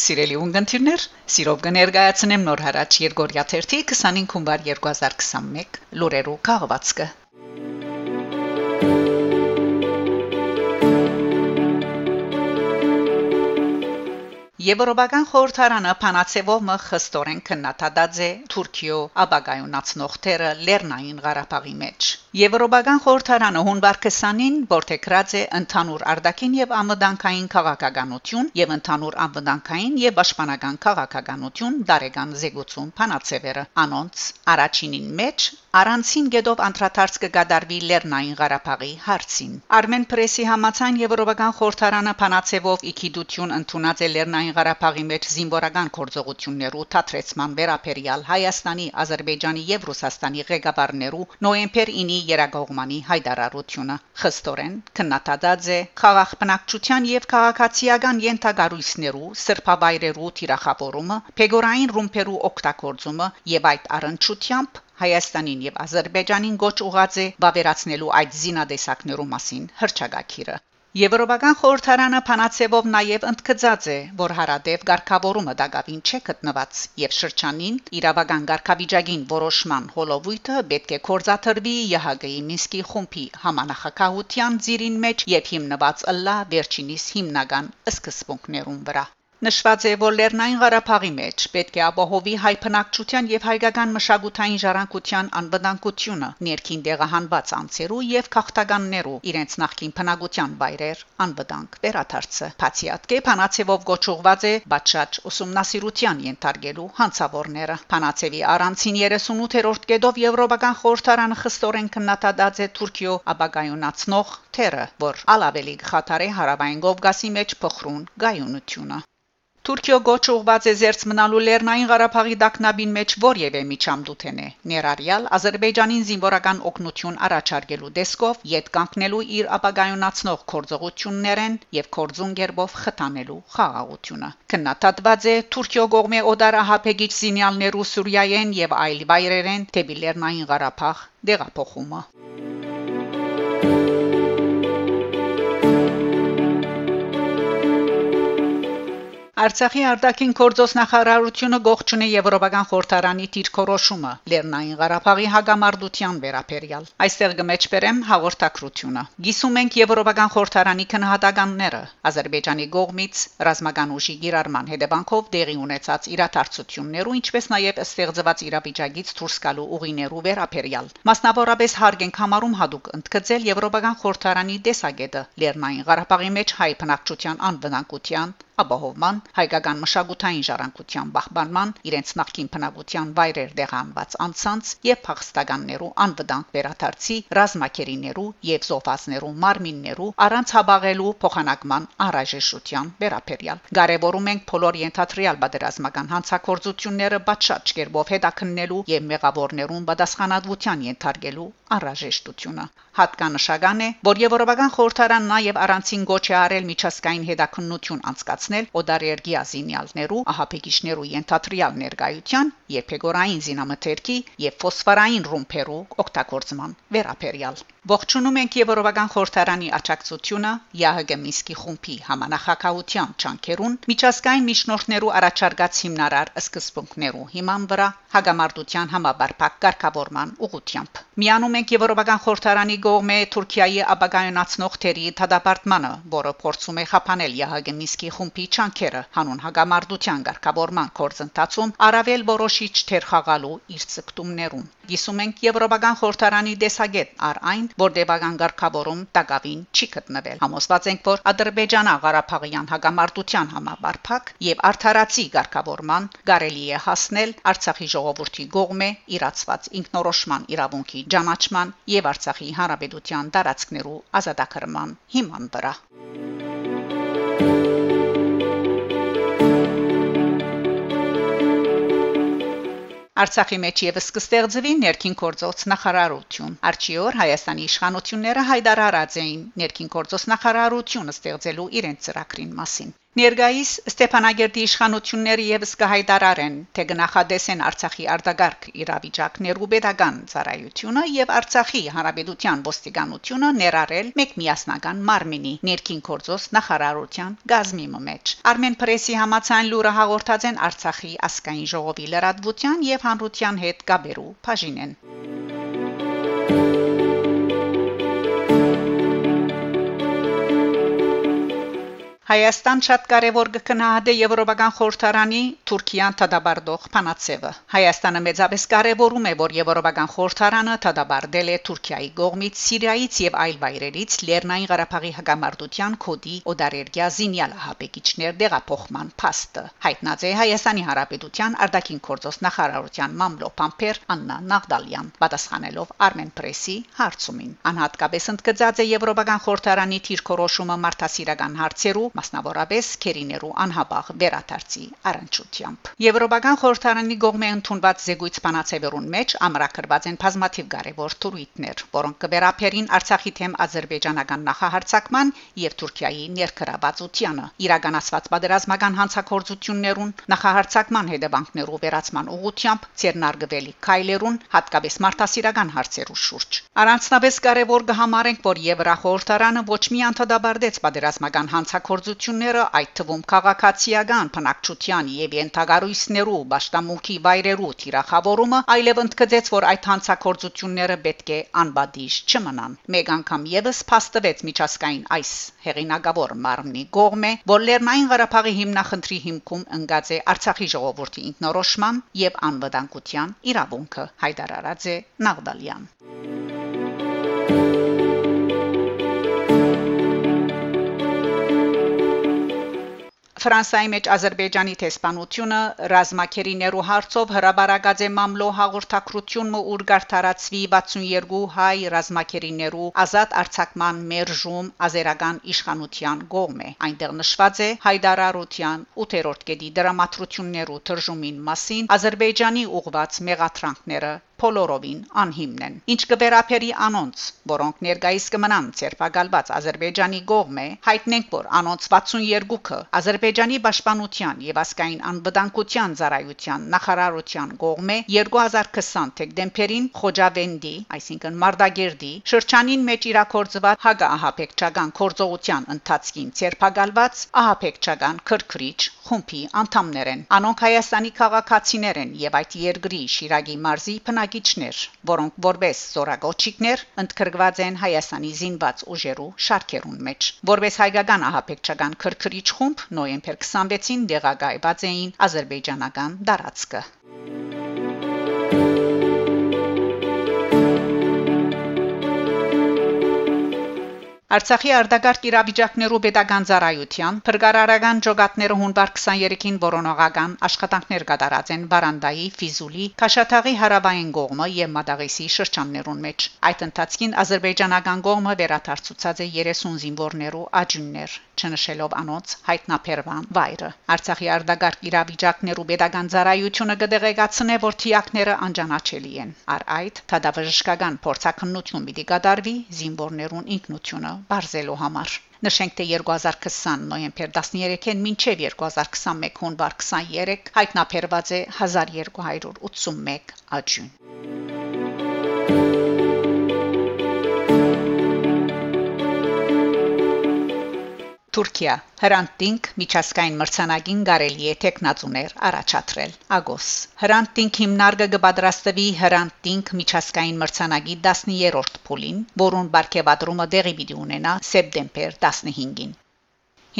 Սիրելի ունգընտիրներ, սիրով կներկայացնեմ նոր հարաճ Երգորիա 1-ի 25 հունվար 2021 լուրերու քաղվածքը։ Եվրոպական խորհրդարանը փանացեվով մը խստորեն քննադատած է Թուրքիո աբագայունացնող թերը Լեռնային Ղարաբաղի մեջ։ Եվրոպական խորհրդարանը հունվար 20-ին որթեքրած է ընդհանուր արդակին եւ ամդանկային քաղաքականություն եւ ընդհանուր ամդանկային եւ պաշտպանական քաղաքականություն դարեգան զեկուցում փանացեվերը անոնց առաջինին մեջ Արանցին գետով անդրադարձ կգադարվի Լեռնային Ղարաբաղի հարցին։ Armen Press-ի համացան Եվրոպական խորհրդարանը փանացեվով իքիդություն ընդունած է Լեռնային Ղարաբաղի մեջ զինվորական գործողություններու թատրեցման վերապերյալ Հայաստանի, Ադրբեջանի եւ Ռուսաստանի ղեկավարներու նոյեմբեր 9-ի երագողմանի հայտարարությունը խստորեն քննադատած է խաղաղ բնակչության եւ քաղաքացիական յենթագարույցներու սրբավայրերու թիրախավորումը, փեգորային ռումբերու օգտագործումը եւ այդ առընչությամբ Հայաստանին եւ Ադրբեջանին գոչ ուղած է բավերացնելու այդ զինադեսակներու մասին հրճագակիրը Եվրոպական խորհրդարանը փանացեվով նաև ընդգծած է, որ հարադեպ ղարքավորումը դակավին չէ գտնված եւ շրջանին իրավական ղարքավիճակին որոշման հոլովույթը պետք է կորզաթրվի ՀՀԳ-ի Մինսկի խումբի համանախակահության ծիրին մեջ եւ հիմնված ըլլա վերջինիս հիմնական սկզբունքներուն վրա Նշված է, որ Լեռնային Ղարաբաղի մեջ պետք է ապահովի հայ բնակչության եւ հայկական մշակութային ժառանգության անվտանգությունը, ներքին դեղահանված անձերու եւ քաղաքտականներու իրենց նախկին բնակության վայրեր անվտանգ վերաթարցը։ Փացիատկե փանացեվով գոչուղված է բաճաճ ուսումնասիրության ենթարկելու հանցավորները։ Փանացեվի առանցին 38-րդ կետով Եվրոպական խորհրդարանը խստորեն քննադատած է Թուրքիո ապագայունացնող թերը, որ ալավելի խաթարե հարավային Կովկասի մեջ փխրուն գայունությունը Թուրքիո գոչ ուղված է զերծ մնալու Լեռնային Ղարաբաղի դակնաբին մեջ որևէ միջամդութեն է։ Ներառյալ Ադրբեջանին զինվորական օգնություն առաջարկելու դեսկով յետ կանգնելու իր ապագայունացնող կորձողություններեն եւ կորձուն գերբով խթանելու խաղաղությունը։ Քննադատված է Թուրքիո գողմե օդար ահապեգիչ զինյալներու Սուրիայեն եւ այլ վայրերեն դեպի Լեռնային Ղարաբաղ դեղափոխումը։ Արցախի արտաքին գործոստնախարարությունը գողջունի Եվրոպական խորհրդարանի դիրքորոշումը Լեռնային Ղարաբաղի հագամարտության վերաբերյալ։ Այստեղ գմեջբերեմ հաղորդակցությունը։ Գիսում ենք Եվրոպական խորհրդարանի քննադատականները Ադրբեջանի կողմից ռազմական ուժի գիրառման հետևանքով դեղի ունեցած իրադարձություններու, ինչպես նաև ստեղծված իրավիճակից դուրս գալու ուղիներու վերաբերյալ։ Մասնավորապես հարկ ենք համարում հadoop ընդգծել Եվրոպական խորհրդարանի տեսակետը Լեռնային Ղարաբաղի մեջ հայ բնակչության անվտանգության ապահովման, հայկական մշակութային ժառանգության պահպանման, իրենց նախկին բնակության վայրեր դեղանված անցանց եւ փախստականներու անվտանգ վերադարձի ռազմակերիներու եւ զոհվածներու մարմիններու առանց հաբաղելու փոխանակման առաջեշության վերաբերյալ։ Կարևորում ենք բոլոր ենթատրիալ բادرազմական հանցակործությունները բաց շաճկերբով հետաքննելու եւ մեղավորներուն պատասխանատվության ենթարկելու անհրաժեշտությունը։ Հատկանշական է, որ Եվրոպական խորհրդարան նաև առանցին գոչ է արել միջազգային հետաքննություն անցկացնել օդարերգիա զինյալներու, ահապեկիչներու ենթադրյալ ներկայության, երբեգորային զինամթերքի եւ ֆոսֆորային ռումբերու օգտագործման վերաբերյալ։ Ողջունում ենք Եվրոպական խորհրդարանի աջակցությունը ՀՀԳ Մինսկի խումբի համանախակահության ճանկերուն միջազգային միջնորդներու առաջարկած հիմնարար սկզբունքներու հիման վրա հագամարտության համաբարփակ կարգավորման ուղղությամբ։ Միանում ենք Եվրոպական խորհրդարանի գողմե Թուրքիայի ապագայունացնող թերի դադարմանը, որը փորձում է խափանել ՀՀԳ Մինսկի խումբի ճանկերը հանուն հագամարտության ղեկավարման կորձընթացում առավել որոշիչ թեր խաղալու իր ցկտումներուն։ Գիսում ենք Եվրոպական խորհրդարանի դեսագետ առ այն, որ դեպական ղեկավարում տակավին չի գտնվել։ Համոզված ենք, որ Ադրբեջանը Ղարաբաղյան հագամարտության համաբարփակ եւ արդարացի ղեկավարման կարելի է հասնել Արցախի ժողովրդի գողմե իրացված ինքնորոշման իրավունքի ճանաչման եւ Արցախի հանրապետության տարածքներու ազատագրման հիման վրա։ Արցախի մեջ եւս կստեղծվի ներքին գործոց նախարարություն։ Արչիոր Հայաստանի իշխանությունները հայտարարած էին ներքին գործոց նախարարությունը ստեղծելու իրենց ծրագրին մասին։ Ներգայիս Ստեփանագերդի իշխանությունները եւս կհայտարարեն, թե գնահատեսեն Արցախի արտագարք իրավիճակներու pedagogan ծառայությունը եւ Արցախի հանրապետության ոստիկանությունը ներառել մեկ միասնական մարմինի ներքին կորձոս նախարարության գազմի մեջ։ Armen Press-ի համացան լուրը հաղորդած են Արցախի ասկային ժողովի լրատվության եւ հանրության հետ գաբերու բաժինեն։ Հայաստան շատ կարևոր կգնահատե Եվրոպական խորհրդարանի Թուրքիան թադաբարդող փանացևը։ Հայաստանը մեծապես կարևորում է, որ Եվրոպական խորհրդարանը թադաբարդել է Թուրքիայի կողմից Սիրիայից եւ այլ վայրերից Լեռնային Ղարաբաղի հակամարտության կոդի օդարերգյա զինյալ հապեկիչներ դեղափոխման փաստը։ Հայտնած է Հայաստանի Հանրապետության արտաքին գործոս նախարարության մամլո Պամպեր Աննա Նաղդալյան, պատասխանելով Armen Press-ի հարցումին։ Անհատկապես ընդգծած է Եվրոպական խորհրդարանի թիրքորոշումը մարդասիրական հարցերու մասնավորապես քերիներու անհապաղ վերաթարցի առընչությամբ։ Եվրոպական խորհրդարանի կողմէ ընդունված զեկույց բանացեվերուն մեջ ամրագրված են բազմաթիվ կարևոր թուրույթներ, որոնք կվերապերին Արցախի թեմ ադրբեջանական նախահարցակման եւ Թուրքիայի ներքրաբացությանը, իրականացված պատերազմական հանցակործություններուն, նախահարցակման հետևանքներու վերացման ուղղությամբ ցերնարգվելի քայլերուն, հատկապես մարդասիրական հարցերու շուրջ։ Առանցնապես կարևոր կհամարենք, որ Եվրախորհրդարանը ոչ մի անդադաբարդեց պատերազմական հանցակորձ գործողությունները, այդ թվում քաղաքացիական փնակչության եւ ենթագարույցներու ճշտամունքի վայրերու թիրախավորումը, այլև ընդգծեց, որ այդ հանցակործությունները պետք է անբադիժ չմնան։ Մեկ անգամ եւս փաստվեց միջազգային այս հեղինակավոր մարմնի կողմէ, որ Լեռնային Ղարաբաղի հիմնախնդրի հիմքում ընկած է Արցախի ժողովրդի ինքնորոշման եւ անվտանգության իրավունքը հայտարարած է Նաղդալյան Ֆրանսիայի մեջ Ադրբեջանի տեսփանությունը ռազմակերիներու հարցով հրաբարագած է մամլո հաղորդակցություն ուր գարտարացվի 62 հայ ռազմակերիներու ազատ արձակման մերժում ազերական իշխանության կողմէ այնտեղ նշված է հայդարարության 8-րդ կետի դրամատրություններու թրժումին մասին Ադրբեջանի ուղված մեղատրանքները փոլորովին անհիմն են։ Ինչ կվերապերի անոնց, որոնք ներկայիս կմնան ցերպակալված Ադրբեջանի կողմէ, հայտնենք, որ անոնց 62-ը Ադրբեջանի պաշտպանության եւ ասկային անվտանգության ծառայության նախարարության կողմէ 2020 դեկտեմբերին Խոջավենդի, այսինքն Մարտագերդի շրջանին մեջ իրակորձված հագահապեկչական կորձողության ընթացքին ցերպակալված ահապեկչական քրքրիչ խումբի անդամներ են։ Անոնք Հայաստանի քաղաքացիներ են եւ այդ երկրի Շիրագի մարզի բնակ բնակիչներ, որոնք որպես զորագոչիկներ ընդգրկված են Հայաստանի զինված ուժերու շարքերուն մեջ։ Որպես հայկական ահապեկչական քրքրիչ խումբ նոյեմբեր 26-ին դեղագայված էին ազերբայջանական դարածքը։ Արցախի արտագարկ իրավիճակներու pedagogan ծառայության փրկարարական ճոգատները հունվար 23-ին որոնողական աշխատանքներ կատարած են Վարանդայի, Ֆիզուլի, Քաշաթաղի հարավային կողմը եւ Մադաղիսի շրջաններուն մեջ։ Այդ ընթացքին ազերբայջանական կողմը վերաթարցուցած է 30 զինվորներու աջուններ, չնշելով անոնց հայտնաբերման վայրը։ Արցախի արտագարկ իրավիճակներու pedagogan ծառայությունը կդեղեկացնե, որ թիակները անջանաչելի են։ Առ այդ թադավժշկական փորձակնություն պիտի կատարվի զինվորներուն ինքնությունը բարձելու համար։ Նշենք թե 2020 նոյեմբեր 13-ին մինչև 2021 հունվար 23 հայտնաբերված է 1281 աջուն։ Թուրքիա. Հրանտինք միջազգային մրցանակին կարելի է տեխնացուներ առաջադրել. Ագոս. Հրանտինք հիմնարկը կպատրաստվի Հրանտինք միջազգային մրցանակի 10-րդ փուլին որուն բարգեւադրումը դեղի պիտի ունենա սեպտեմբեր 15-ին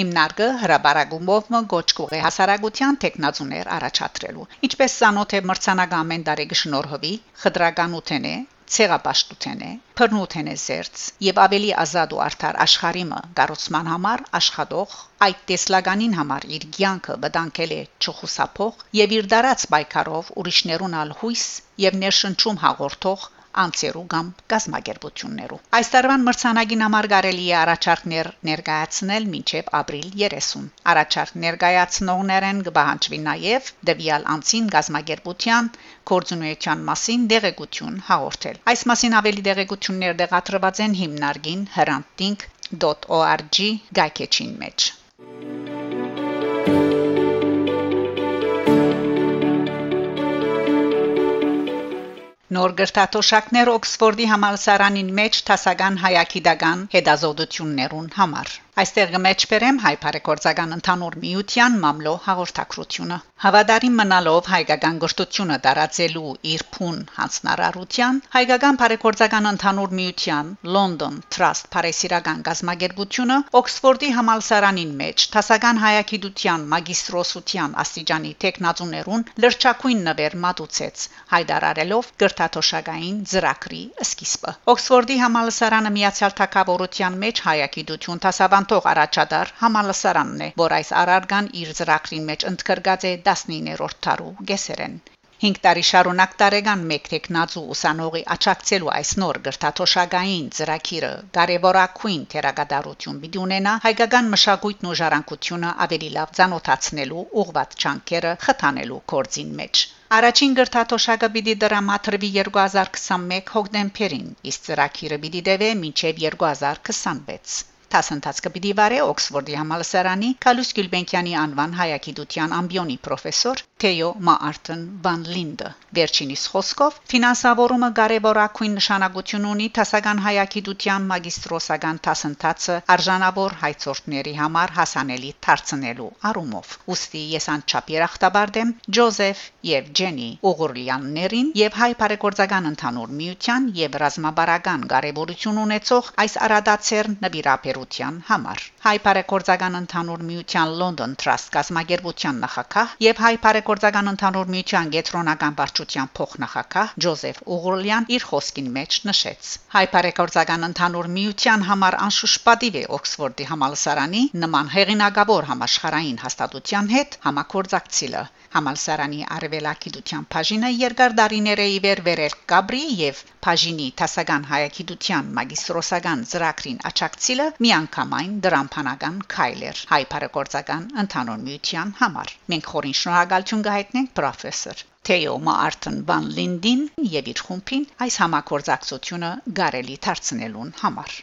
Հիմնարկը հրաբարագումով գոչ կուղի հասարակության տեխնացուներ առաջադրելու ինչպես ցանոթ է մրցանակը ամեն տարի կշնորհվի խտրականութենե ցեղապաշտութեն է, բռնութեն է զերծ եւ ավելի ազատ ու արդար աշխարհիմը գառուցման համար աշխատող այդ տեսլականին համար իր ցանկը վտանգել է չխուսափող եւ իր դարած պայքարով ուրիշներուն ալ հույս եւ ներշնչում հաղորդող անցերու կամ գազམ་ագերբություններու։ Այս տարվան մրցանակին համար կարելի է առաջարկներ ներկայացնել մինչև ապրիլ 30։ Առաջարկ ներկայացնողներեն կբահանջվի նաև դեպիալ անցին գազམ་ագերբության կորձունեության մասին դեղեցություն հաղորդել։ Այս մասին ավելի դեղեցություններ դեղատրված են հիմնարկին hranting.org գայքեչին մեջ։ Նոր գրթաթոշակներ Օքսֆորդի համալսարանին մեջ տասական հայագիտական հետազոտություններուն համար Այստեղ գմեջբերեմ հայ բարեգործական ընդհանուր միության մամլո հաղորդակցությունը։ Հավատարիմ մնալով հայկական գործությունը տարածելու իր փուն հանցնարարության հայկական բարեգործական ընդհանուր միության London Trust Փարեսիրական գազագերբությունը Օքսֆորդի համալսարանին մեջ տասական հայագիտության մագիստրոսության աստիճանի տեխնազուներուն լրջակույն նվեր մատուցեց հայդարարելով գրթաթոշակային ծրագրի սկիզբը։ Օքսֆորդի համալսարանը միացյալ թակավորության մեջ հայագիտություն տասավան Անտող առաջադար համալսարանն է, որ այս արարգան իր ծրագրին մեջ ընդգրկած է 19-րդ տարու գեսերեն 5 տարի շարունակ տարեգան մեկ տեխնացու ուսանողի աճակցելու այս նոր գրթաթոշակային ծրագիրը կարևորակույն թերագադարություն պիտի ունենա հայկական մշակույթն ու ժառանգությունը ավելի լավ ցանոթացնելու ուղղված ճանկերը խթանելու կորձին մեջ Առաջին գրթաթոշակը պիտի դրամատրվի 2021 հոկտեմբերին, իսկ ծրագիրը պիտի դեվե մինչև 2026 Տասնտած կպիտի վարե Օքսֆորդի համալսարանի Կալուս Գյուլբենկյանի անվան հայագիտության ամբիոնի պրոֆեսոր Թեյո Մարտին Վան Լինդը վերջինիս խոսքով ֆինանսավորումը կարևորակույն նշանակություն ունի տասական հայագիտության մագիստրոսական տասնտածը արժանավոր հայցորդների համար հասանելի դարձնելու առումով ուստի ես անչափ երախտաբարդեմ Ջոզեֆ եւ Ջենի Ուղուրլյաններին եւ հայ բարեգործական ընդհանուր միության եւ ռազմաբարական կարևորություն ունեցող այս արադացեր նվիրապեր ընկերության համար։ Հայ բարեգործական ընդհանուր միության London Trust գազագերբության նախակահ եւ Հայ բարեգործական ընդհանուր միության գետրոնական վարչության փոխնախագահ Ջոզեֆ Ուղուլյան իր խոսքին մեջ նշեց. Հայ բարեգործական ընդհանուր միության համար անշուշտ պատիվ է Օքսֆորդի համալսարանի նման հեղինակավոր համաշխարհային հաստատության հետ համակորձակցիլը Համալսարանի արևելագիտության բաժինը երկար դարիներ է իվեր վերել Կաբրի եւ բաժինի տասական հայագիտության մագիստրոսական ծրագրին աճակցիլը միանգամայն դրամփանական քայլեր հայ բարեգործական ընդհանուր միության համար։ Մենք խորին շնորհակալություն կհայտնենք պրոֆեսոր Թեո Մարտին Վան Լինդին եւ իր խումբին այս համակորձակցությունը գարելի դարձնելուն համար։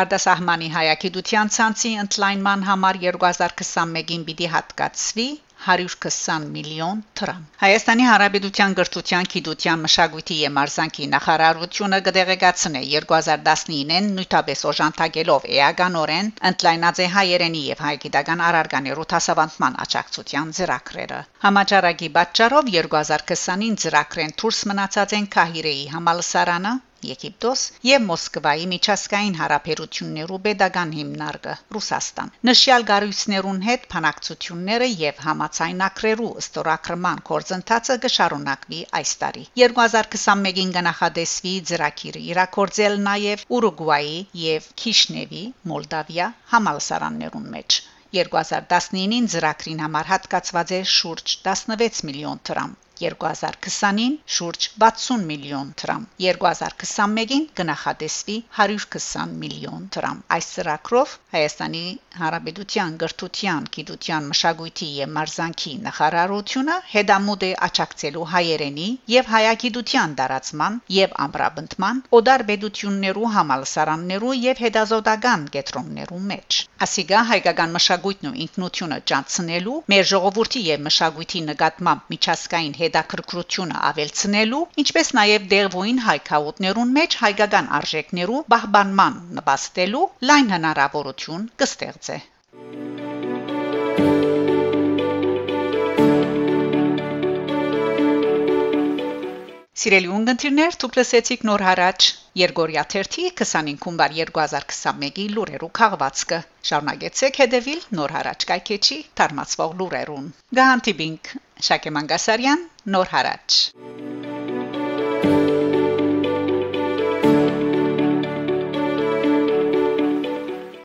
Արտասահմանի հայագիտության ցանցի ընդլայնման համար 2021-ին պիտի հատկացվի 120 միլիոն դրամ։ Հայաստանի Հանրապետության գրթության, գիտության, մշակույթի եւ մարզանկի նախարարությունը կդեղեկացնե 2019-ին նույնտապես օժանդակելով էականորեն ընդլայնած է հայերենի եւ հայկիտական առարգաներու դասավանդման աջակցության ծրագրերը։ Համաճարակի պատճառով 2020-ին ծրագրեն դուրս մնացած են Կահիրեի համալսարանը, Եգիպտոս եւ Մոսկվայի միջազգային հարաբերություններու pedagogan հիմնարկը Ռուսաստան։ Նշյալ գարույցներուն հետ փանակցությունները եւ համացայնակրերու ստորակրման կորձընթացը կշարունակվի այս տարի։ 2021-ին կնախադեսվի ծրագիրը իրակորձել նաեւ Ուրուգվայի եւ Քիշնևի Մոլդավիա համալսարաններուն մեջ։ 2019-ին ծրագրին համար հատկացված է շուրջ 16 միլիոն դրամ 2020-ին շուրջ 60 միլիոն դրամ 2021-ին կնախադեսվի 120 միլիոն դրամ այս ծրագրով Հայաստանի Հանրապետության գրթության, գիտության, մշակույթի եւ մարզանկի նախարարությունը հետամուտ է աճակցելու հայերենի եւ հայագիտության տարածման եւ ամբրաբնդման օդար բեդություններու համալսարաններու եւ հետազոտական կենտրոններու մեջ ասիգա հայկական մշակույթն ու ինքնությունը ճանցնելու մեր ժողովրդի եւ մշակույթի նկատմամբ միջազգային հետաքրքրությունը ավելցնելու, ինչպես նաև դերվույն հայկաուտներուն մեջ հայկական արժեքներու բահբանման նպաստելու լայն հնարավորություն կստեղծե։ Սիրելի ունգընտիրներ, դուք լսեցիք նոր հարաճ Երգորիա 3-ի 25 հունվար 2021-ի լուրերու քաղվածքը։ Շարունակեցեք հետևել նոր հարաճ կայքեչի թարմացվող լուրերուն։ Գահանտիբինգ Շակե Մանգասարյան նոր հարաճ